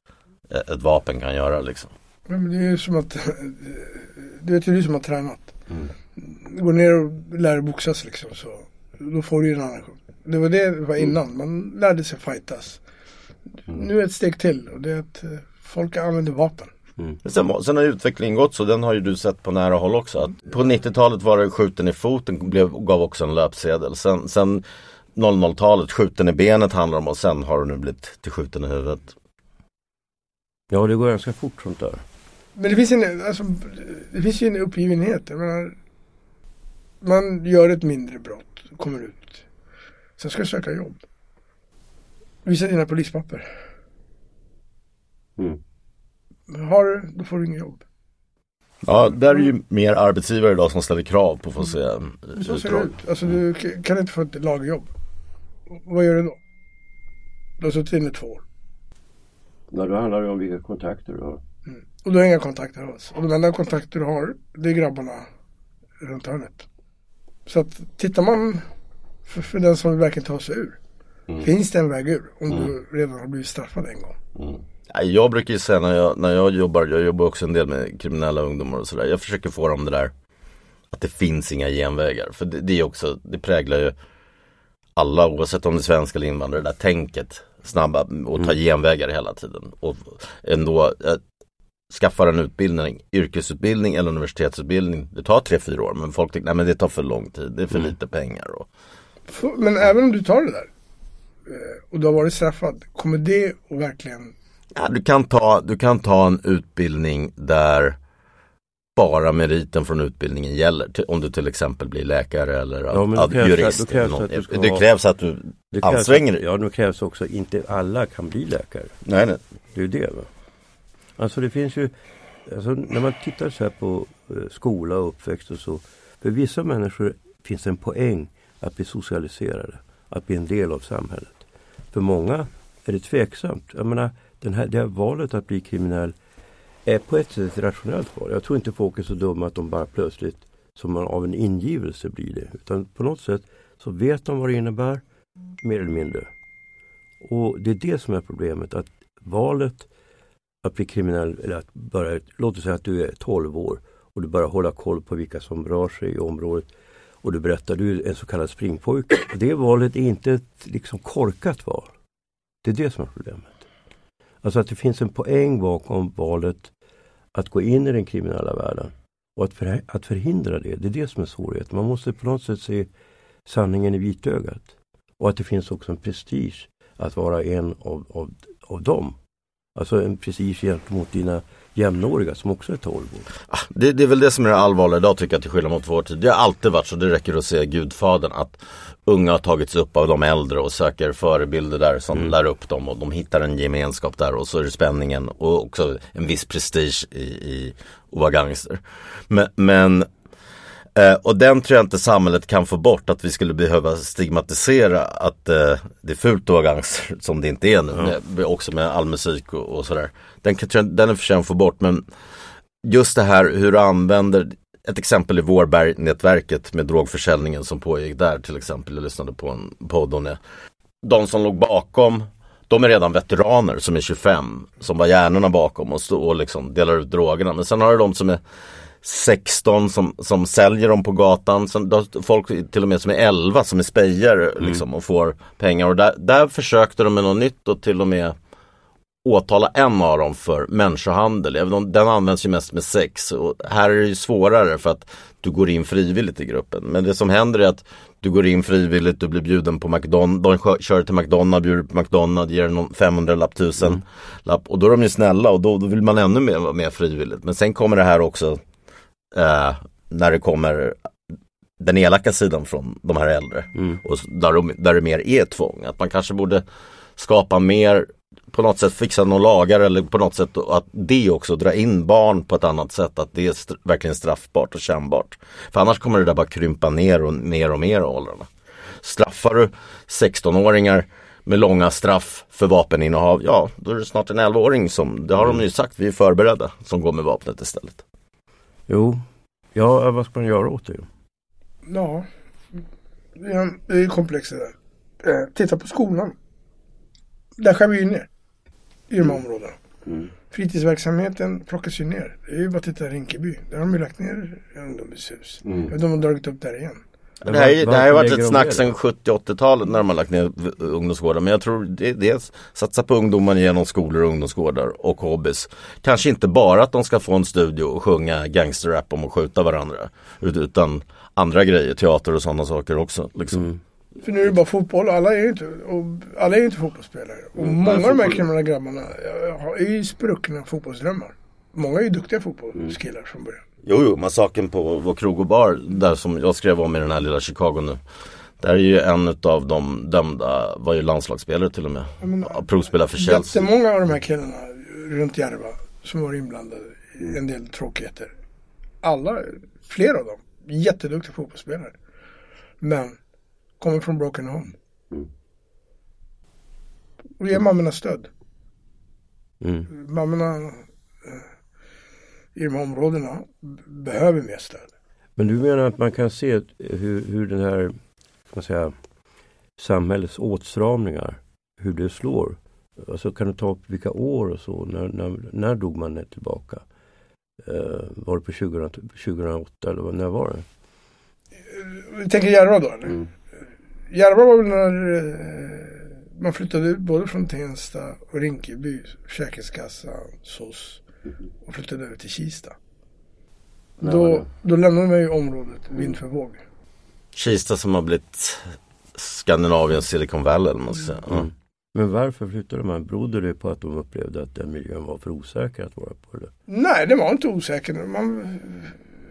ett vapen kan göra liksom. Men det är ju som att, du vet ju du som har tränat. Mm. Går ner och lär dig boxas liksom så, då får du ju en annan Det var det det var innan, man lärde sig fightas. Mm. Nu är ett steg till och det är att eh, folk använder vapen. Mm. Sen, sen har utvecklingen gått så, den har ju du sett på nära håll också. Att på 90-talet var det skjuten i foten, blev, gav också en löpsedel. Sen, sen 00-talet, skjuten i benet handlar om och sen har det nu blivit till skjuten i huvudet. Ja, det går ganska fort sånt där. Men det finns, en, alltså, det finns ju en uppgivenhet. Menar, man gör ett mindre brott, kommer ut. Sen ska du söka jobb. Visa dina polispapper. Mm. Har du, då får du inget jobb. Ja, där är ju mer arbetsgivare idag som ställer krav på att få se mm. Så ser det ut. Alltså du kan inte få ett lagjobb. Vad gör du då? Du har suttit inne två år. Ja, då handlar det om vilka kontakter du har. Mm. Och du har inga kontakter alls. Och de enda kontakter du har, det är grabbarna runt hörnet. Så att tittar man för, för den som verkligen tar sig ur. Mm. Finns det en väg ur om mm. du redan har blivit straffad en gång? Mm. Jag brukar ju säga när jag, när jag jobbar, jag jobbar också en del med kriminella ungdomar och sådär. Jag försöker få dem det där att det finns inga genvägar. För det, det är också, det präglar ju alla oavsett om det är svenska eller invandrare, det där tänket snabba och ta genvägar hela tiden. Och ändå eh, skaffar en utbildning, yrkesutbildning eller universitetsutbildning. Det tar tre, fyra år men folk tycker att det tar för lång tid, det är för lite pengar. Och... Men även om du tar det där eh, och du har varit straffad, kommer det att verkligen Ja, du, kan ta, du kan ta en utbildning där bara meriten från utbildningen gäller. Om du till exempel blir läkare eller Ja, ad, krävs det- jurist. då krävs att du det krävs att du Det anstränger dig. Ja, det krävs också, inte alla kan bli läkare. Nej, nej. Det är ju det. Va? Alltså det finns ju, alltså när man tittar så här på eh, skola och uppväxt och så. För vissa människor finns en poäng att bli socialiserade. Att bli en del av samhället. För många är det tveksamt. Jag menar, den här, det här valet att bli kriminell är på ett sätt ett rationellt val. Jag tror inte folk är så dumma att de bara plötsligt som man av en ingivelse blir det. Utan på något sätt så vet de vad det innebär, mer eller mindre. Och det är det som är problemet. Att valet att bli kriminell, eller att börja, låt oss säga att du är 12 år och du börjar hålla koll på vilka som rör sig i området och du berättar, du är en så kallad springpojke. Det valet är inte ett liksom korkat val. Det är det som är problemet. Alltså att det finns en poäng bakom valet att gå in i den kriminella världen och att, för, att förhindra det. Det är det som är svårigheten. Man måste på något sätt se sanningen i vitögat. Och att det finns också en prestige att vara en av, av, av dem. Alltså en prestige gentemot dina jämnåriga som också är 12 år. Ah, Det, det är väl det som är det allvarliga idag tycker jag till skillnad mot vår tid. Det har alltid varit så, det räcker att se Gudfadern att unga har tagits upp av de äldre och söker förebilder där som lär upp dem och de hittar en gemenskap där och så är det spänningen och också en viss prestige i, i att vara gangster. Men, men Eh, och den tror jag inte samhället kan få bort, att vi skulle behöva stigmatisera att eh, det är fult att vara gangster, som det inte är nu, med, också med all musik och, och sådär. Den, kan, den är för att få bort, men just det här hur du använder, ett exempel i Vårberg-nätverket med drogförsäljningen som pågick där till exempel, jag lyssnade på en podd om det. De som låg bakom de är redan veteraner som är 25, som var hjärnorna bakom och, stå och liksom delar ut drogerna. Men sen har du de som är 16 som, som säljer dem på gatan. Då, folk till och med som är 11 som är spejare liksom, och får pengar. Och där, där försökte de med något nytt och till och med åtala en av dem för människohandel. Den används ju mest med sex. Och här är det ju svårare för att du går in frivilligt i gruppen. Men det som händer är att du går in frivilligt, du blir bjuden på McDonalds, de kö- kör till McDonalds, bjuder på McDonalds, ger någon 500 lapp, 1000 lapp. Och då är de ju snälla och då, då vill man ännu mer vara med frivilligt. Men sen kommer det här också eh, när det kommer den elaka sidan från de här äldre. Och s- där, de, där det mer är tvång. Att man kanske borde skapa mer, på något sätt fixa några lagar eller på något sätt att det också dra in barn på ett annat sätt. Att det är st- verkligen straffbart och kännbart. För annars kommer det där bara krympa ner och mer och mer åldrarna. Straffar du 16-åringar med långa straff för vapeninnehav, ja då är det snart en 11-åring som, det har de ju sagt, vi är förberedda, som går med vapnet istället. Jo, ja vad ska man göra åt det? Ja, det är, komplext det där. Eh, titta på skolan. Där skär vi ju ner. I de här områdena. Fritidsverksamheten plockas ju ner. Det är ju bara att titta i Rinkeby. Där har de ju lagt ner ungdomshus. De har dragit upp där igen. Det här, är- det här har ju varit ett snack sedan 70-80-talet när de har lagt ner ungdomsgårdar. Men jag tror det, det är satsa på ungdomar genom skolor och ungdomsgårdar och hobbys. Kanske inte bara att de ska få en studio och sjunga gangsterrap om att skjuta varandra. ut- Utan andra grejer, teater och sådana saker också. Liksom. För nu är det bara fotboll alla är ju inte, och alla är ju inte fotbollsspelare. Och många av de här kriminella grabbarna är ju spruckna fotbollsdrömmar. Många är ju duktiga fotbollskillar från början. Jo, jo, massakern på vår krog och bar, där som jag skrev om i den här lilla Chicago nu. Där är ju en av de dömda, var ju landslagsspelare till och med. Ja, Provspelare för Chelsea. Jättemånga av de här killarna runt Järva som var inblandade i en del tråkigheter. Alla, flera av dem, jätteduktiga fotbollsspelare. Men kommer från broken home. Och ger mammorna stöd. Mm. Mammorna i de områdena behöver mer stöd. Men du menar att man kan se hur, hur den här ska man säga, samhällets åtstramningar, hur det slår Alltså kan du ta upp vilka år och så? När, när, när drog man tillbaka? Eh, var det på 2000, 2008 eller när var det? Vi tänker Järva då eller? Mm. Järva var väl när eh, man flyttade ut både från Tensta och Rinkeby, Försäkringskassan, SOS och flyttade över till Kista. Då, då lämnade man ju området vind för våg. Kista som har blivit Skandinaviens Silicon Valley eller man ska säga. Mm. Men varför flyttade man? Berodde det på att de upplevde att den miljön var för osäker att vara på? Det? Nej, det var inte osäker. Man,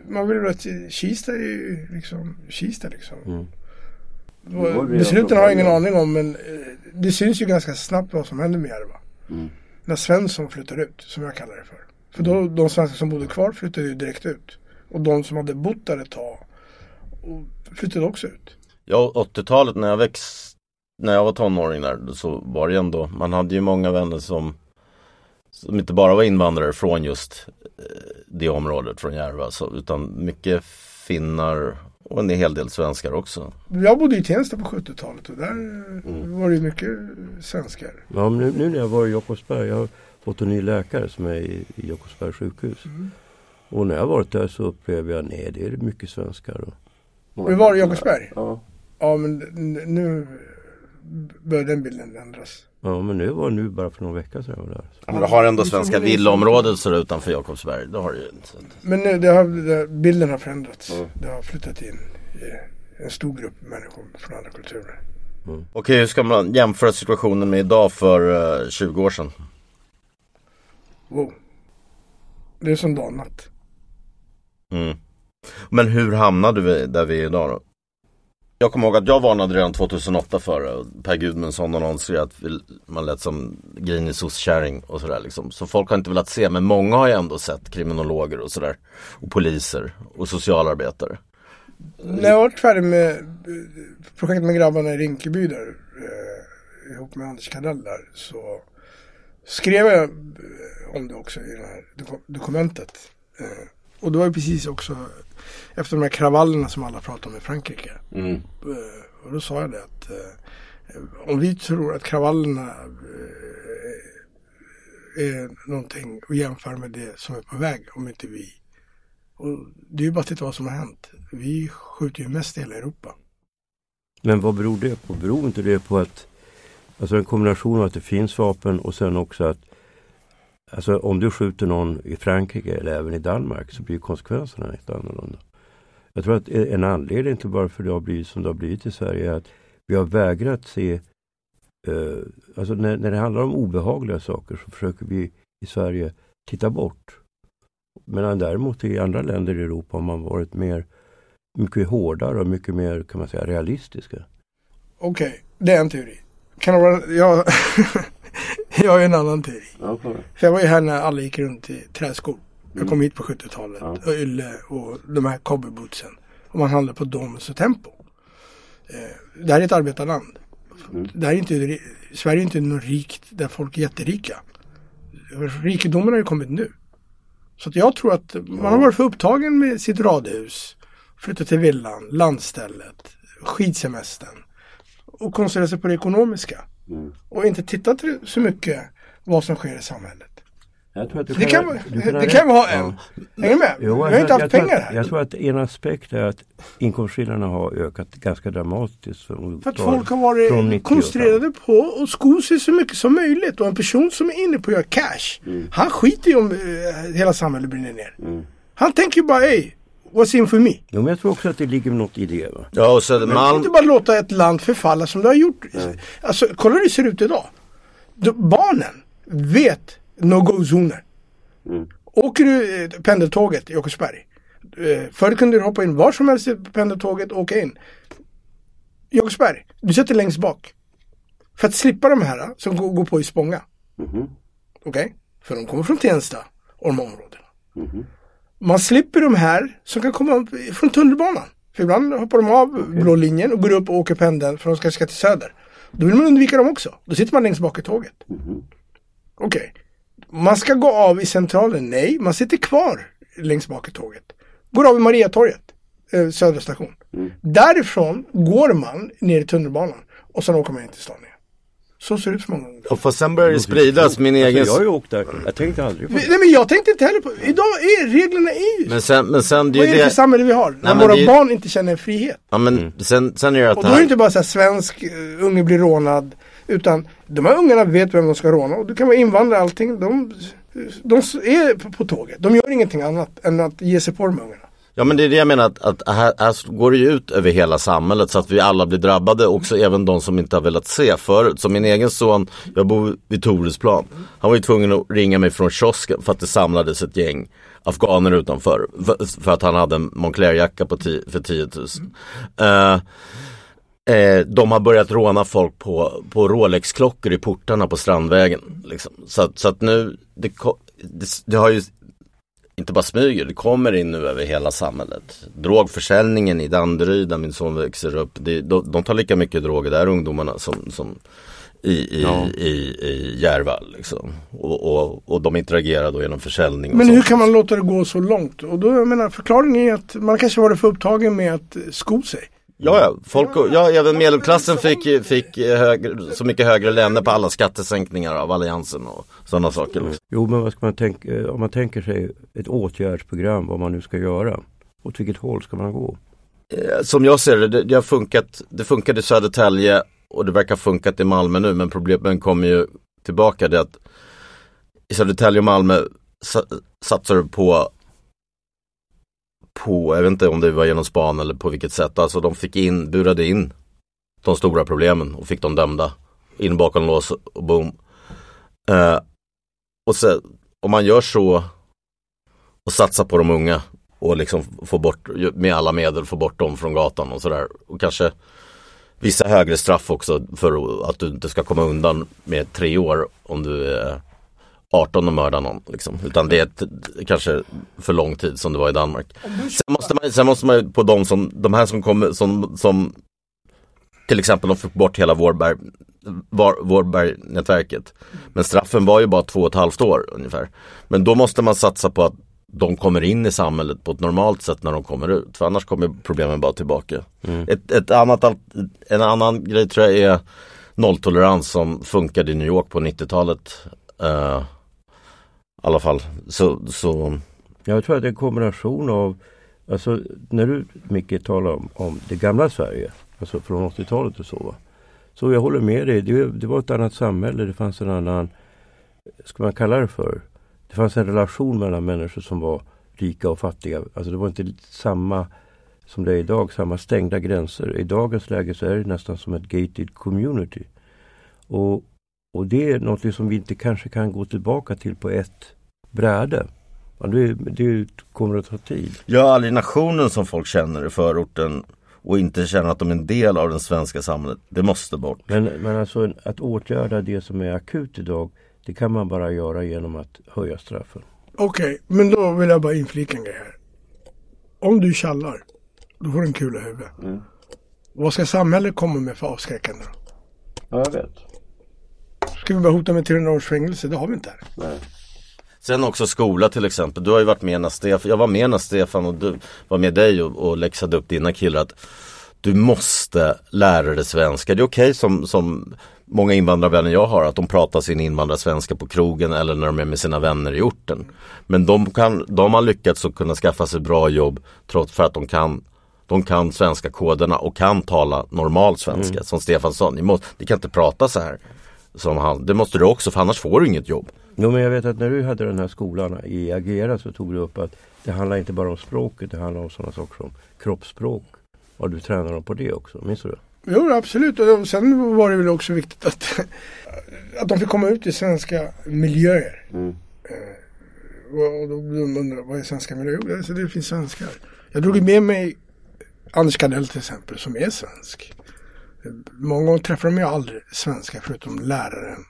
man vill att Kista är ju liksom Kista liksom. Mm. Besluten har jag ingen aning om men eh, det syns ju ganska snabbt vad som händer med Järva. Mm. När Svensson flyttar ut, som jag kallar det för. För då, de svenskar som bodde kvar flyttade ju direkt ut. Och de som hade bott där ett tag flyttade också ut. Ja, 80-talet när jag växt, när jag var tonåring där så var det ändå, man hade ju många vänner som som inte bara var invandrare från just eh, det området från Järva så, utan mycket finnar och en hel del svenskar också. Jag bodde i Tensta på 70-talet och där mm. var det mycket svenskar. Ja, nu, nu när jag var i Jakobsberg, jag har fått en ny läkare som är i, i Jakobsbergs sjukhus. Mm. Och när jag varit där så upplever jag, nej det är mycket svenskar. Och, och var i Jakobsberg? Ja. Ja men nu börjar den bilden ändras. Ja men nu var nu bara för några veckor sedan jag var där. Ja, men du har ändå svenska villaområdet så utanför Jakobsberg. Det har du ju inte. Men det har, det, bilden har förändrats. Mm. Det har flyttat in en stor grupp människor från andra kulturer. Mm. Okej, hur ska man jämföra situationen med idag för uh, eh, 20 år sedan? Wow. Det är som dag och natt. Mm. Men hur hamnade vi där vi är idag då? Jag kommer ihåg att jag varnade redan 2008 för det. Per Gudmundsson annonserade att man lät som grinig sosskärring och sådär liksom. Så folk har inte velat se, men många har ju ändå sett kriminologer och sådär. Och poliser och socialarbetare. När jag var färdig med eh, projektet med grabbarna i Rinkeby där eh, ihop med Anders Kardell där så skrev jag eh, om det också i det här dokumentet. Eh, och det var ju precis också efter de här kravallerna som alla pratar om i Frankrike. Mm. Eh, och då sa jag det att eh, om vi tror att kravallerna eh, är någonting att jämföra med det som är på väg, om inte vi. Och det är ju bara att titta vad som har hänt. Vi skjuter ju mest i hela Europa. Men vad beror det på? Beror inte det på att Alltså en kombination av att det finns vapen och sen också att Alltså om du skjuter någon i Frankrike eller även i Danmark så blir konsekvenserna helt annorlunda. Jag tror att en anledning till varför det har blivit som det har blivit i Sverige är att vi har vägrat se eh, Alltså när, när det handlar om obehagliga saker så försöker vi i Sverige titta bort. Medan däremot i andra länder i Europa har man varit mer mycket hårdare och mycket mer kan man säga realistiska. Okej, okay, det är en teori. Kan det vara, jag, jag har ju en annan teori. Okay. För jag var ju här när alla gick runt i träskor. Jag kom hit på 70-talet. Ja. Och Ylle och de här cowboybootsen. Och man handlar på Domus och Tempo. Eh, det här är ett arbetarland. Mm. Det här är inte, Sverige är inte något rikt där folk är jätterika. Rikedomen har ju kommit nu. Så jag tror att man har varit för upptagen med sitt radhus. Flyttat till villan, landstället, skidsemestern. Och koncentrerat sig på det ekonomiska. Mm. Och inte tittat så mycket vad som sker i samhället. Jag tror att du det kan, du kan, det kan vara en. Hänger du med? Jo, vi har inte haft pengar här. Jag tror att en aspekt är att inkomstskillnaderna har ökat ganska dramatiskt. För, för att folk har varit koncentrerade på att sko sig så mycket som möjligt. Och en person som är inne på att göra cash. Mm. Han skiter ju om uh, hela samhället brinner ner. Mm. Han tänker bara, ej, what's in for me? Jo, men jag tror också att det ligger något i det. Va? Ja, och Södermalm. Man kan inte bara låta ett land förfalla som det har gjort. Mm. Alltså, kolla hur det ser ut idag. barnen vet no-go-zoner. Mm. Åker du eh, pendeltåget i Åkersberg. Eh, förr kunde du hoppa in var som helst i pendeltåget och åka in. I Åkersberg, du sätter längst bak. För att slippa de här som går, går på i Spånga. Mm. Okej? Okay? För de kommer från Tensta och de områdena. Mm. Man slipper de här som kan komma från tunnelbanan. För ibland hoppar de av blå linjen och går upp och åker pendeln för de ska, till söder. Då vill man undvika dem också. Då sitter man längst bak i tåget. Mm. Okej. Okay. Man ska gå av i centralen. Nej, man sitter kvar längst bak i tåget. Går av i Mariatorget, eh, Södra station. Mm. Därifrån går man ner i tunnelbanan och sen åker man in till stan. Så ser det ut för många ungdomar. Och för sen börjar det spridas min egen... Alltså, jag har ju åkt där. Jag tänkte aldrig på det. Nej men jag tänkte inte heller på Idag är reglerna är ju Men sen, men sen det Vad är är det ju för det... samhälle vi har? när men våra det är- barn inte känner frihet. Ja men sen, sen är det att Och det då är det inte bara så här svensk uh, unge blir rånad. Utan de här ungarna vet vem de ska råna. Och det kan vara invandrare allting. De, de är på, på tåget. De gör ingenting annat än att ge sig på de ungarna. Ja men det är det jag menar att, att här, här går det ju ut över hela samhället så att vi alla blir drabbade också även de som inte har velat se förut. Som min egen son, jag bor vid Toresplan. Han var ju tvungen att ringa mig från kiosken för att det samlades ett gäng afghaner utanför. För, för att han hade en Moncler-jacka på ti- för 10 000. Uh, eh, de har börjat råna folk på, på Rolex-klockor i portarna på Strandvägen. Liksom. Så, att- så att nu, det, det, det har ju inte bara smyger, det kommer in nu över hela samhället. Drogförsäljningen i Danderyd där min son växer upp, det, de, de tar lika mycket droger där ungdomarna som, som i, i, Ja. i, i Järva. Liksom. Och, och, och de interagerar då genom försäljning. Men sånt. hur kan man låta det gå så långt? Och då, jag menar, förklaringen är att man kanske varit för upptagen med att sko sig. Ja, ja, folk, ja, även medelklassen fick, fick högre, så mycket högre löner på alla skattesänkningar av alliansen och sådana saker. Liksom. Jo, men vad ska man tänka, eh, om man tänker sig ett åtgärdsprogram, vad man nu ska göra. Åt vilket håll ska man gå? Eh, Som jag ser det, det, det har funkat, det funkade i Södertälje och det verkar ha funkat i Malmö nu men problemen kommer ju tillbaka det att i Södertälje och Malmö sa, satsar du på på, jag vet inte om det var genom span eller på vilket sätt, alltså de fick in, burade in de stora problemen och fick dem dömda in bakom lås och bom. Eh, och så, om man gör så och satsar på de unga och liksom få bort, med alla medel få bort dem från gatan och sådär. Och kanske vissa högre straff också för att du inte ska komma undan med tre år om du är 18 och mördar någon. Liksom. Utan det är ett, kanske för lång tid som det var i Danmark. Sen måste man, sen måste man på de som, de här som kommer, som, som till exempel de fick bort hela Vårberg, Var- Vårberg-nätverket. Men straffen var ju bara två och ett halvt år ungefär. Men då måste man satsa på att de kommer in i samhället på ett normalt sätt när de kommer ut. För annars kommer problemen bara tillbaka. Ett, ett annat, en annan grej tror jag är nolltolerans som funkade i New York på 90-talet. Eh, i alla fall. Så, så Jag tror att det är en kombination av, alltså när du Micke talar om, om det gamla Sverige, alltså från 80-talet och så. Va? Så jag håller med dig, det, det var ett annat samhälle, det fanns en annan, ska man kalla det för, det fanns en relation mellan människor som var rika och fattiga. Alltså det var inte samma som det är idag, samma stängda gränser. I dagens läge så är det nästan som ett gated community. Och, och det är något som vi inte kanske kan gå tillbaka till på ett bräde. Det, det kommer att ta tid. Ja, alienationen som folk känner i förorten och inte känner att de är en del av det svenska samhället, det måste bort. Men, men alltså att åtgärda det som är akut idag, det kan man bara göra genom att höja straffen. Okej, men då vill jag bara inflika en grej här. Om du tjallar, då får du en kula i huvudet. Vad ska samhället komma med för avskräckande? Ja, jag vet. Ska vi bara hota med 300 års fängelse? Det har vi inte här. Sen också skola till exempel. Du har ju varit med när Stefan, jag var med när Stefan och du var med dig och, och läxade upp dina killar att du måste lära dig svenska. Det är okej som, som många invandrarvänner jag har att de pratar sin invandrarsvenska på krogen eller när de är med sina vänner i orten. Men de, kan, de har lyckats att kunna skaffa sig bra jobb trots för att de kan de kan svenska koderna och kan tala normal svenska. Som Stefan sa, ni, måste, ni kan inte prata så här. Som han. Det måste du också för annars får du inget jobb. Jo, men jag vet att när du hade den här skolan i Agera så tog du upp att det handlar inte bara om språket, det handlar om sådana saker som kroppsspråk. Och du tränar dem på det också, minns du det? Jo, absolut. Och sen var det väl också viktigt att, att de fick komma ut i svenska miljöer. Eh, och och då undrar vad är svenska miljöer? Jo, alltså, det finns svenskar. Jag drog med mig Anders Gardell till exempel, som är svensk. Många gånger träffar de ju aldrig svenska förutom läraren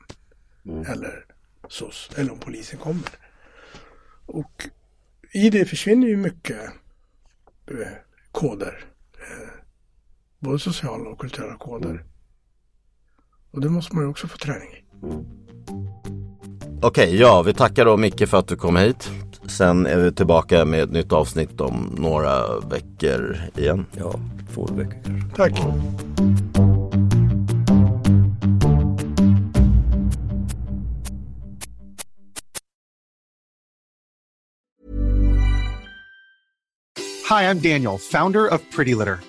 eller SOS, eller om polisen kommer. Och i det försvinner ju mycket eh, koder. Eh, både sociala och kulturella koder. Och det måste man ju också få träning i. Okej, ja vi tackar då Micke för att du kom hit. Sen är vi tillbaka med ett nytt avsnitt om några veckor igen. Ja, två veckor kanske. Tack. Mm. Hi, I'm Daniel, founder of Pretty Litter.